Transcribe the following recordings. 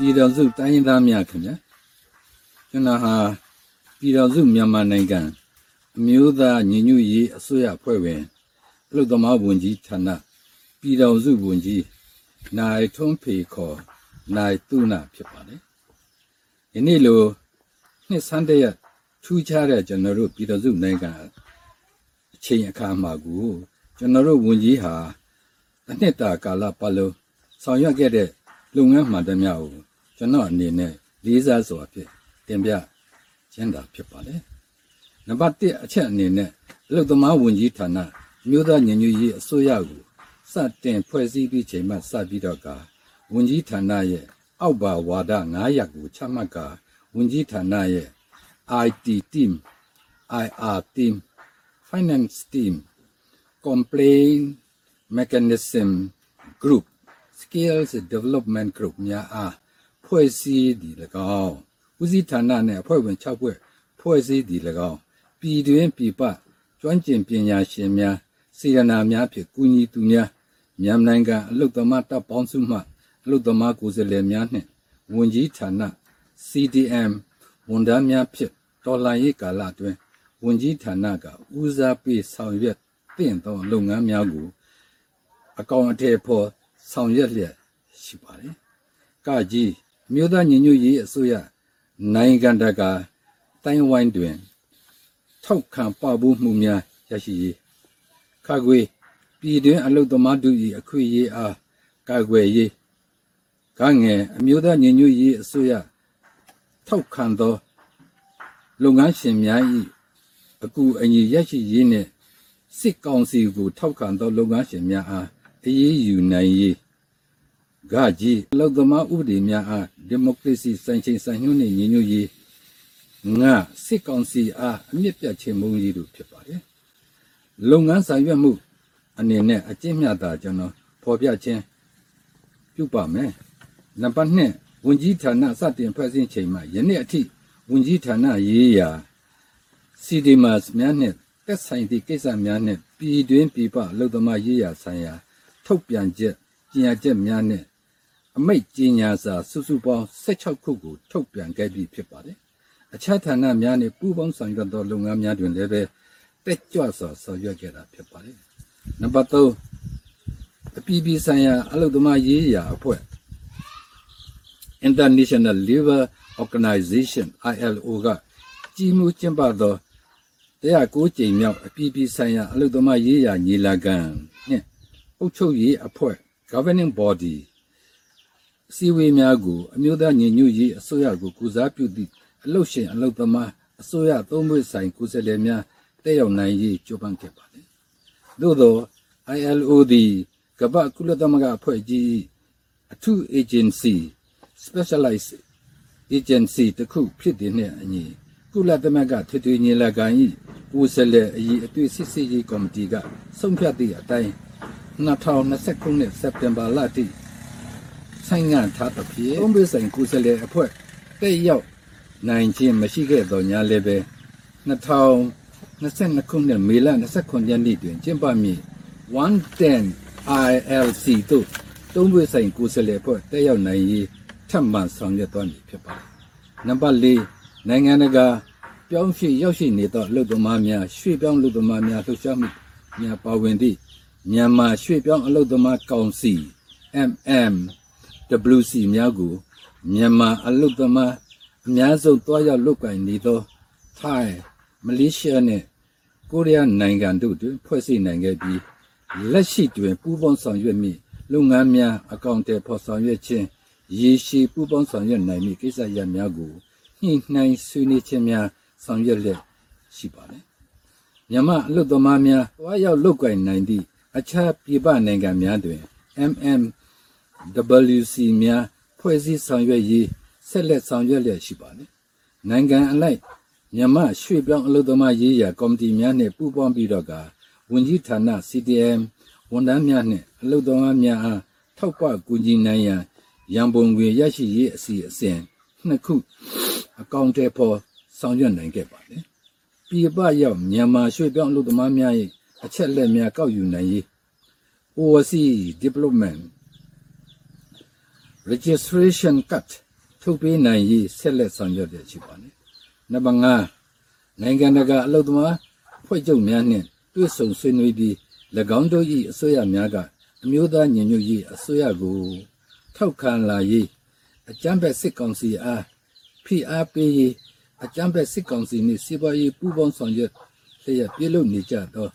ပြည်တော်စုတိုင်းရင်းသားများခင်ဗျာကျွန်တော်ဟာပြည်တော်စုမြန်မာနိုင်ငံအမျိုးသားညီညွတ်ရေးအစိုးရအဖွဲ့ဝင်အလုသမားဝန်ကြီးဌာနပြည်တော်စုဝန်ကြီးနိုင်ထွန်းဖေခေါ်နိုင်သူနာဖြစ်ပါတယ်ဒီနေ့လိုနှစ်ဆန်းတရက်ထူးခြားတဲ့ကျွန်တော်တို့ပြည်တော်စုနိုင်ငံအချိန်အခါမှာကိုကျွန်တော်တို့ဝန်ကြီးဟာအနှစ်တာကာလပတ်လုံးဆောင်ရွက်ခဲ့တဲ့လုပ်ငန်းမှန်သမျှကို ကျွန်တော်အနေနဲ့လေးစားစွာဖြင့်တင်ပြခြင်းတာဖြစ်ပါတယ်။နံပါတ်1အချက်အနေနဲ့အလုပ်သမားဝန်ကြီးဌာနမြို့သားညီညွတ်ရေးအစိုးရကိုစတင်ဖွဲ့စည်းပြီးချိန်မှစပြီးတော့ကဝန်ကြီးဌာနရဲ့အောက်ပါဝါဒ900ကိုချမှတ်ကဝန်ကြီးဌာနရဲ့ IT team IR team finance team complaint mechanism group skills development group များအား ဖွဲ့စည်းသည်၎င်းဦးစီးဌာနနှင့်အဖွဲ့ဝင်6ဖွဲ့ဖွဲ့စည်းသည်၎င်းပြည်တွင်ပြည်ပကျွမ်းကျင်ပညာရှင်များစေရနာများဖြင့်ကူညီသူများမြန်မာနိုင်ငံအလုတ်သမားတပ်ပေါင်းစုမှအလုတ်သမားကိုယ်စားလှယ်များနှင့်ဝန်ကြီးဌာန CDM ဝန်ထမ်းများဖြင့်တော်လှန်ရေးကာလအတွင်းဝန်ကြီးဌာနကဦးစားပေးဆောင်ရွက်သင့်သောလုပ်ငန်းများကိုအကောင်အထည်ဖော်ဆောင်ရွက်လျက်ရှိပါတယ်။ကကြီး မြို့သားညီညွတ်ရေးအစိုးရနိုင်ငံတကာတိုင်းဝိုင်းတွင်ထောက်ခံပပူးမှုများရရှိရေးခါခွေပြည်တွင်အလုသမားတို့၏အခွင့်အရေးအားကာကွယ်ရေးကငယ်အမျိုးသားညီညွတ်ရေးအစိုးရထောက်ခံသောလုပ်ငန်းရှင်များ၏အကူအညီရရှိရေးနှင့်စစ်ကောင်စီကိုထောက်ခံသောလုပ်ငန်းရှင်များအားအရေးယူနိုင်ရေး ကကြီးလောက်သမားဥပဒေများအားဒီမိုကရေစီစံချိန်စံညွှန်းနှင့်ညီညွတ်ရေးငါစစ်ကောင်စီအားအမြင့်ပြတ်ခြင်းမုန်းရေးတို့ဖြစ်ပါတယ်လုပ်ငန်းဆောင်ရွက်မှုအနေနဲ့အကျင့်မြတ်တာကျွန်တော်ဖော်ပြခြင်းပြုပါမယ်နံပါတ်2ဝန်ကြီးဌာနစတင်ဖွဲ့စည်းချိန်မှာယနေ့အထိဝန်ကြီးဌာနရေးရာစီဒီမတ်များနဲ့တက်ဆိုင်သည့်ကိစ္စများနဲ့ပြည်တွင်းပြည်ပအလုပ်သမားရေးရာဆိုင်ရာထုတ်ပြန်ချက်ကျညာချက်များနဲ့ အမိတ်ကျညာစာစုစုပေါင်း16ခုကိုထုတ်ပြန်ခဲ့ပြီးဖြစ်ပါတယ်။အခြားဌာနများနဲ့ပူးပေါင်းဆောင်ရွက်သောလုပ်ငန်းများတွင်လည်းပဲတက်ကြွစွာဆောင်ရွက်ခဲ့တာဖြစ်ပါတယ်။နံပါတ်3အပြည်ပြည်ဆိုင်ရာအလုပ်သမားရေးရာအဖွဲ့ International Labour Organization ILO ကကြီးမှုကျင်းပသောတရားကိုကြိမ်မြောက်အပြည်ပြည်ဆိုင်ရာအလုပ်သမားရေးရာညီလာခံနှင့်အုပ်ချုပ်ရေးအဖွဲ့ governing body စီဝေးများကိုအမျိုးသားညီညွတ်ရေးအစိုးရကိုကူစားပြုသည့်အလုပ်ရှင်အလုပ်သမားအစိုးရသုံးဖွဲ့ဆိုင်ကိုယ်စားလှယ်များတက်ရောက်နိုင်ရေးကြိုးပမ်းခဲ့ပါသည်။သို့သော ILO သည်ကမ္ဘာကုလသမဂ္ဂအဖွဲ့ကြီး၏အထူး agency specialized agency တစ်ခုဖြစ်တဲ့နှင့်အညီကုလသမဂ္ဂထွေထွေညီလာခံ၏ကိုယ်စားလှယ်အရေးအတွေ့စစ်ဆေးရေးကော်မတီကဆုံးဖြတ်သည့်အတိုင်း2020ခုနှစ်စက်တင်ဘာလအထိ ဆိုင်ငံထားသဖြင့်သုံးပေးဆိုင်ကိုယ်စားလှယ်အဖွဲ့တက်ရောက်နိုင်ခြင်းမရှိခဲ့သောညာလည်းပဲ2022ခုနှစ်မေလ29ရက်နေ့တွင်ကျင်းပမည့်110 ILC တို့သုံးပေးဆိုင်ကိုယ်စားလှယ်အဖွဲ့တက်ရောက်နိုင်ရေးထပ်မံဆောင်ရွက်သွားမည်ဖြစ်ပါတယ်။နံပါတ်၄နိုင်ငံတကာပြောင်းရွှေ့ရောက်ရှိနေသောအလုပ်သမားများရွှေ့ပြောင်းအလုပ်သမားများလှုပ်ရှားမှုများပါဝင်သည့်မြန်မာရွှေ့ပြောင်းအလုပ်သမားကောင်စီ MMWC များကိုမြန်မာအလုပ်သမားအများဆုံးတွားရောက်လုပ်ကိုင်နေသောထိုင်းမလေးရှားနှင့်ကိုရီးယားနိုင်ငံတို့တွင်ဖွဲ့စည်းနိုင်ခဲ့ပြီးလက်ရှိတွင်ပူးပေါင်းဆောင်ရွက်မည့်လုပ်ငန်းများအကောင့်တွေဖော်ဆောင်ရွက်ခြင်းရေရှည်ပူးပေါင်းဆောင်ရွက်နိုင်မည့်ကိစ္စရပ်များကိုညှိနှိုင်းဆွေးနွေးခြင်းများဆောင်ရွက်လျက်ရှိပါတယ်။မြန်မာအလုပ်သမားများတွားရောက်လုပ်ကိုင်နိုင်သည့်အခြားပြည်ပနိုင်ငံများတွင် MMWC များဖွဲ့စည်းဆောင်ရွက်ရေးဆက်လက်ဆောင်ရွက်လျက်ရှိပါတယ်။နိုင်ငံအလိုက်မြန်မာရွှေ့ပြောင်းအလုပ်သမားရေးရာကော်မတီများနှင့်ပူးပေါင်းပြီးတော့ကဝန်ကြီးဌာန CDM ဝန်ထမ်းများနှင့်အလုပ်သမားများအားထောက်ပံ့ကူညီနိုင်ရန်ရန်ပုံငွေရရှိရေးအစီအစဉ်နှစ်ခုအကောင့်တွေပေါ်ဆောင်ရွက်နိုင်ခဲ့ပါတယ်။ပြည်ပရောက်မြန်မာရွှေ့ပြောင်းအလုပ်သမားများ၏အချက်လက်များကောက်ယူနိုင်ရေး overseas development registration cut ထုတ်ပေးနိုင်ရေးဆက်လက်ဆောင်ရွက်တဲ့ရှိပါတယ်နံပါတ်5နိုင်ငံတကာအလုပ်သမားဖွဲ့ချုပ်များနှင့်တွေ့ဆုံဆွေးနွေးပြီး၎င်းတို့၏အစိုးရများကအမျိုးသားညီညွတ်ရေးအစိုးရကိုထောက်ခံလာရေးအကြမ်းဖက်စစ်ကောင်စီအားဖိအားပေးရေးအကြမ်းဖက်စစ်ကောင်စီနှင့်စီးပွားရေးပူးပေါင်းဆောင်ရွက်လျက်ပြုလုပ်နေကြသော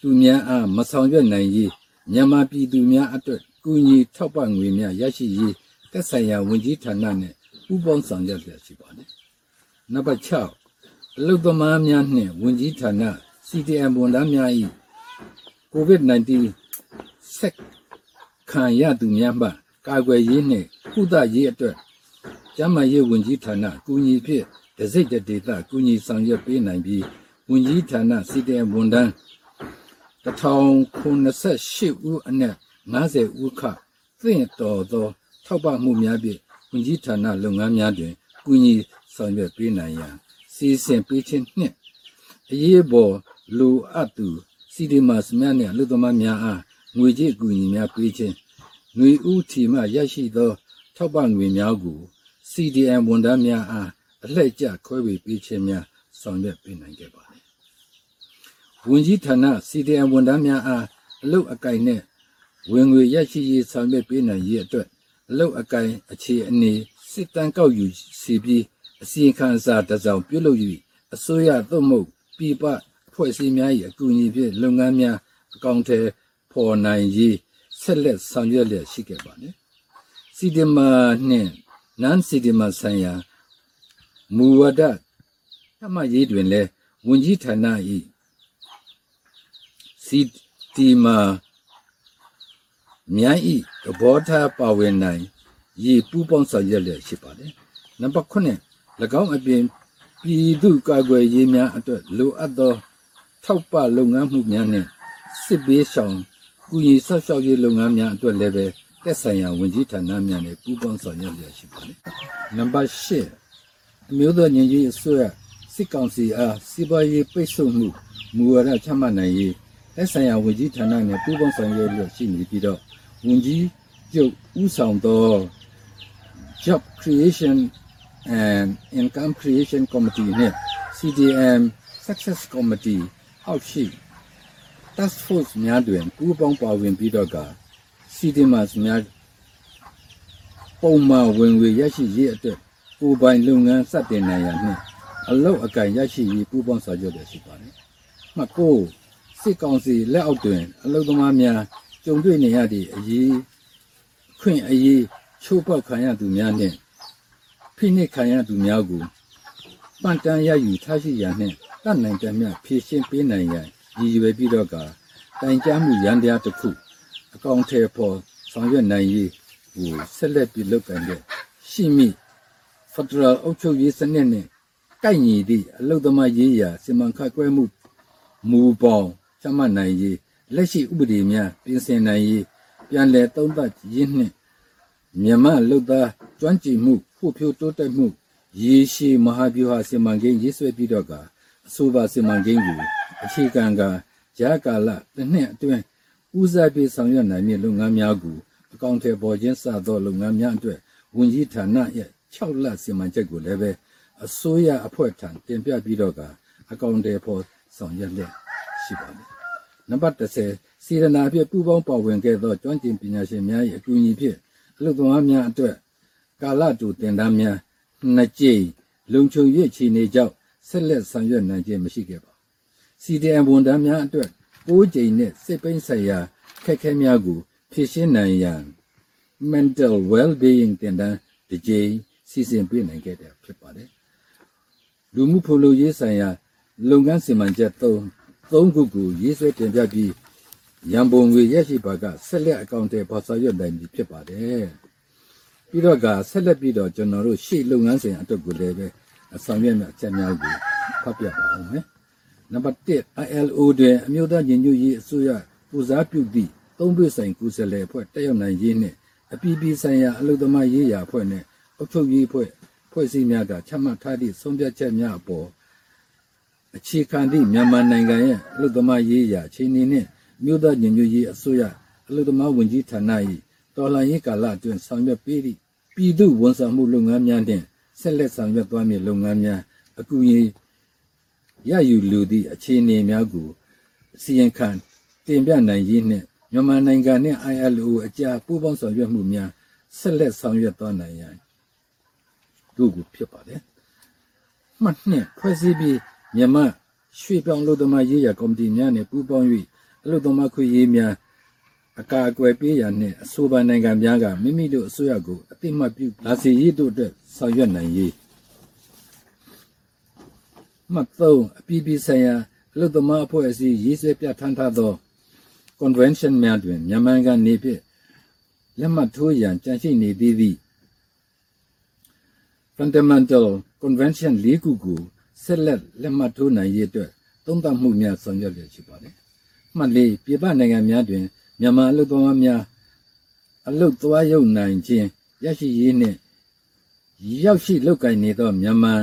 သူများအားမဆောင်ရွက်နိုင်ရေးမြန်မာပြည်သူများအတွက် ကူညီထောက်ပံ့ငွေများရရှိရေးသက်ဆိုင်ရာဝန်ကြီးဌာနနှင့်ပူးပေါင်းဆောင်ရွက်လျက်ရှိပါသည်နံပါတ်6အလုသမားများနှင့်ဝန်ကြီးဌာန CDM ဝန်ထမ်းများ၏ COVID-19 ဆက်ခံရသူများမှကာကွယ်ရေးနှင့်ကုသရေးအတွက်ကျန်းမာရေးဝန်ကြီးဌာနကူညီဖြင့်ဒစိတ်တဒေသကူညီဆောင်ရွက်ပေးနိုင်ပြီးဝန်ကြီးဌာန CDM ဝန်ထမ်း1098ဦးအနက် 90ဦးခသင့်တော်သောထောက်ပံ့မှုများဖြင့်ဝန်ကြီးဌာနလုပ်ငန်းများတွင်ကူညီဆောင်ရွက်ပေးနိုင်ရန်စီစဉ်ပေးခြင်းနှင့်အရေးပေါ်လိုအပ်သူစီဒီမတ်များနှင့်လူသမားများအားငွေကြေးကူညီများပေးခြင်းငွေဥထီမှရရှိသော ထောက်ပံ့ငွေများကို CDM ဝန်ထမ်းများအားအလှည့်ကျခွဲဝေပေးခြင်းများဆောင်ရွက်ပေးနိုင်ခဲ့ပါသည်ဝန်ကြီးဌာန CDM ဝန်ထမ်းများအားအလုပ်အကိုင်နှင့် ဝင်ငွေရရှိရေးဆောင်ရွက်ပေးနိုင်ရေးအတွက်အလုပ်အကိုင်အခြေအနေစစ်တမ်းကောက်ယူစီပြီးအစီရင်ခံစာတစ်စောင်ပြုလုပ်၍အစိုးရသို့မဟုတ်ပြည်ပဖွဲ့စည်းများ၏အကူအညီဖြင့်လုပ်ငန်းများအကောင့်ထဲပေါ်နိုင်ရေးဆက်လက်ဆောင်ရွက်လျက်ရှိခဲ့ပါသည်စီဒီမာနှင့်နန်စီဒီမာဆိုင်ရာမူဝါဒသတ်မှတ်ရေးတွင်လည်းဝန်ကြီးဌာန၏စီဒီမာ မြိုင်းဤသဘောထားပါဝင်နိုင်ရည်ပူးပေါင်းဆောင်ရွက်လျက်ရှိပါတယ်နံပါတ်9၎င်းအပြင်ပြည်သူ့ကာကွယ်ရေးများအတွက်လိုအပ်သောထောက်ပလုပ်ငန်းမှုများနှင့်စစ်ဘေးရှောင်ကုညီဆောက်ရှောက်ရေးလုပ်ငန်းများအတွက်လည်းပဲသက်ဆိုင်ရာဝန်ကြီးဌာနများနဲ့ပူးပေါင်းဆောင်ရွက်လျက်ရှိပါတယ်နံပါတ်10အမျိုးသားညီညွတ်ရေးအစိုးရစစ်ကောင်စီအားစီးပွားရေးပိတ်ဆို့မှုမူဝါဒချမှတ်နိုင်ရေး သက်ဆိုင်ရာဝန်ကြီးဌာနနဲ့ပူးပေါင်းဆောင်ရွက်လျက်ရှိနေပြီးတော့ဝန်ကြီးချုပ်ဦးဆောင်သော Job Creation and Income Creation Committee နဲ့ CDM Success Committee အောက်ရှိ Task Force များတွင်ပူးပေါင်းပါဝင်ပြီးတော့က CDMs များပုံမှန်ဝင်ငွေရရှိရေးအတွက်ကိုယ်ပိုင်လုပ်ငန်းစတင်နိုင်ရနှင့်အလုပ်အကင်ရရှိရေးပူးပေါင်းဆောင်ရွက်ရရှိပါတယ်။မှတ်ကို စစ်ကောင်စီလက်အောက်တွင် အလုပ်သမားများကြုံတွေ့နေရသည့်အရေးခွင့်အရေးချိုးဖောက်ခံရသူများနှင့်ဖိနှိပ်ခံရသူများကိုပန်တန်ရယူထားရှိရန်နှင့်တတ်နိုင်တဲ့မြဖြည့်ရှင်းပေးနိုင်ရန်ရည်ရွယ်ပြီးတော့ကတိုင်ကြားမှုရန်တရားတစ်ခုအကောင့်ထဲပေါ်ဆောင်ရွက်နိုင်ရေးကိုဆက်လက်ပြီးလုပ်ကန်တဲ့ရှိမိဖက်ဒရယ်အုပ်ချုပ်ရေးစနစ်နဲ့ကိုက်ညီသည့်အလုသမားရေးရာစီမံခန့်ခွဲမှုမူပေါင်း ချမှတ်နိုင်ရေးလက်ရှိဥပဒေများပြင်ဆင်နိုင်ရေးပြန်လည်သုံးသပ်ရင်းနှင့်မြန်မာလူသားကျွမ်းကျင်မှုဖို့ဖြိုးတိုးတက်မှုရေရှည်မဟာဗျူဟာစီမံကိန်းရေးဆွဲပြီးတော့ကအဆိုပါစီမံကိန်းကိုအခြေခံကကြာကာလတစ်နှစ်အတွင်းဦးစားပေးဆောင်ရွက်နိုင်မည့်လုပ်ငန်းများကိုအကောင့်ထဲပေါ်ချင်းစသောလုပ်ငန်းများအတွက်ဝန်ကြီးဌာနရဲ့6လစီမံချက်ကိုလည်းပဲအစိုးရအဖွဲ့ထံတင်ပြပြီးတော့ကအကောင့်ထဲပေါ်ဆောင်ရွက်လျက်ရှိပါတယ် နံပါတ်30စီရနာဖြင့်ပူးပေါင်းပါဝင်ခဲ့သောကျွမ်းကျင်ပညာရှင်များ၏အကူအညီဖြင့်အလုပ်သမားများအတွက်ကာလတူတင်ဒန်းများနှစ်ကြိမ်လုံခြုံရေးချီနေကြောင်းဆက်လက်ဆောင်ရွက်နိုင်ခြင်းမရှိခဲ့ပါ CDM ဝန်ထမ်းများအတွက်ပိုးကြိမ်နဲ့စိတ်ပိန်းဆိုင်ရာခက်ခဲများကိုဖြည့်ရှင်းနိုင်ရန် mental well-being တင်ဒန်းတစ်ကြိမ်စီစဉ်ပေးနိုင်ခဲ့တယ်ဖြစ်ပါတယ်လူမှုဖလိုရေးဆိုင်ရာလုပ်ငန်းစီမံချက်၃ ၃ခုကိုရေးဆွဲတင်ပြပြီးရန်ပုံငွေရရှိပါကဆက်လက်အကောင့်တွေပေါ်ဆောင်ရွက်နိုင်ပြီဖြစ်ပါတယ်ပြီးတော့ကဆက်လက်ပြီးတော့ကျွန်တော်တို့ရှေ့လုပ်ငန်းစဉ်အတွက်ကိုလည်းပဲဆောင်ရွက်မယ့်အချက်များကိုဖတ်ပြပါအောင်မယ်နံပါတ်1 ILO တွင်အမျိုးသားညီညွတ်ရေးအစိုးရပူဇာပြုသည့်သုံးပွင့်ဆိုင်ကုဆယ်လေအဖွဲ့တက်ရောက်နိုင်ရေးနှင့်အပြည်ပြည်ဆိုင်ရာအလုပ်သမားရေးရာအဖွဲ့နှင့်အုပ်ချုပ်ရေးအဖွဲ့ဖွဲ့စည်းများကချမှတ်ထားသည့်ဆုံးဖြတ်ချက်များအပေါ် အခြေခံသည့်မြန်မာနိုင်ငံရဲ့အလုပ်သမားရေးရာအခြေအနေနှင့်မြို့သားညီညွတ်ရေးအစိုးရအလုပ်သမားဝန်ကြီးဌာန၏တော်လှန်ရေးကာလအတွင်းဆောင်ရွက်ပေးသည့်ပြည်သူဝန်ဆောင်မှုလုပ်ငန်းများနှင့်ဆက်လက်ဆောင်ရွက်သွားမည့်လုပ်ငန်းများအကူအညီရယူလိုသည့်အခြေအနေများကိုအစီရင်ခံတင်ပြနိုင်ရေးနှင့်မြန်မာနိုင်ငံနှင့် ILO အကြားပူးပေါင်းဆောင်ရွက်မှုများဆက်လက်ဆောင်ရွက်သွားနိုင်ရန်တို့ကိုဖြစ်ပါတယ်။မှတ်နှစ်ဖွဲ့စည်းပြီး မြန်မာရွှေ့ပြောင်းလုပ်သမားရေးရာကော်မတီများနှင့်ပူးပေါင်း၍အလုပ်သမားခွင့်ရေးများအကာအကွယ်ပေးရန်နှင့်အဆိုပါနိုင်ငံများကမိမိတို့အစိုးရကိုအတိမတ်ပြုလာစီရေးတို့အတွက်ဆောင်ရွက်နိုင်ရေးမှတ်သုံးအပြည်ပြည်ဆိုင်ရာအလုပ်သမားအဖွဲ့အစည်းရေးဆွဲပြဋ္ဌာန်းထားသော convention များတွင်မြန်မာနိုင်ငံနေဖြင့်လက်မှတ်ထိုးရန်ကြံရှိနေသေးသည့် fundamental convention ၄ခုကို ဆက်လက်လက်မှတ်ထိုးနိုင်ရေးအတွက်သုံးသပ်မှုများဆောင်ရွက်ရရှိပါတယ်။မှတ်လေးပြည်ပနိုင်ငံများတွင်မြန်မာအလုပ်သမားများအလုပ်သွားရောက်နိုင်ခြင်းရရှိရေးနှင့်ရောက်ရှိလုပ်ကိုင်နေသောမြန်မာ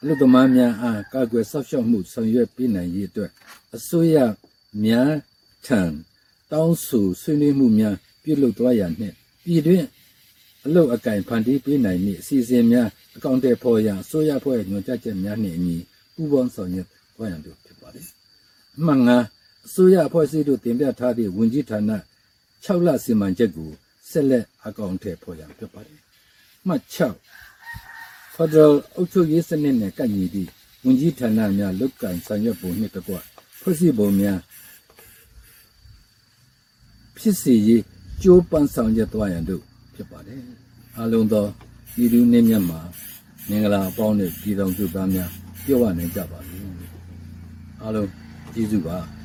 အလုပ်သမားများအားကာကွယ်ဆောက်ရှောက်မှုဆောင်ရွက်ပေးနိုင်ရေးအတွက်အစိုးရများထံတောင်းဆိုဆွေးနွေးမှုများပြုလုပ်သွားရန်နှင့်ပြည်တွင်း အလုပ်အကင်ဖန်တီးပေးနိုင်မည့်အစီအစဉ်များအကောင့်တွေပေါ်ရန်အစိုးရဖွဲ့ညွှန်ကြားချက်များနှင့်အညီပူးပေါင်းဆောင်ရွက်သွားရန်တို့ဖြစ်ပါတယ်။အမှန်ငါအစိုးရအဖွဲ့အစည်းတို့တင်ပြထားသည့်ဝန်ကြီးဌာန6လစီမံချက်ကိုဆက်လက်အကောင့်ထဲပေါ်ရန်ဖြစ်ပါတယ်။မှတ်6 Federal အုပ်ချုပ်ရေးစနစ်နဲ့ကန့်ညီသည့်ဝန်ကြီးဌာနများလုတ်ကင်ဆောင်ရွက်ပုံနှင့်တကွဖွဲ့စည်းပုံများဖြစ်စေရေးကြိုးပမ်းဆောင်ရွက်သွားရန်တို့ ဖြစ်ပါတယ်။အလုံးသောဤသူနှင့်မြတ်မှာမင်္ဂလာအပေါင်းနဲ့ပြည်တော်စုသားများပြောရနိုင်ကြပါလိမ့်။အားလုံးကျေးဇူးပါ။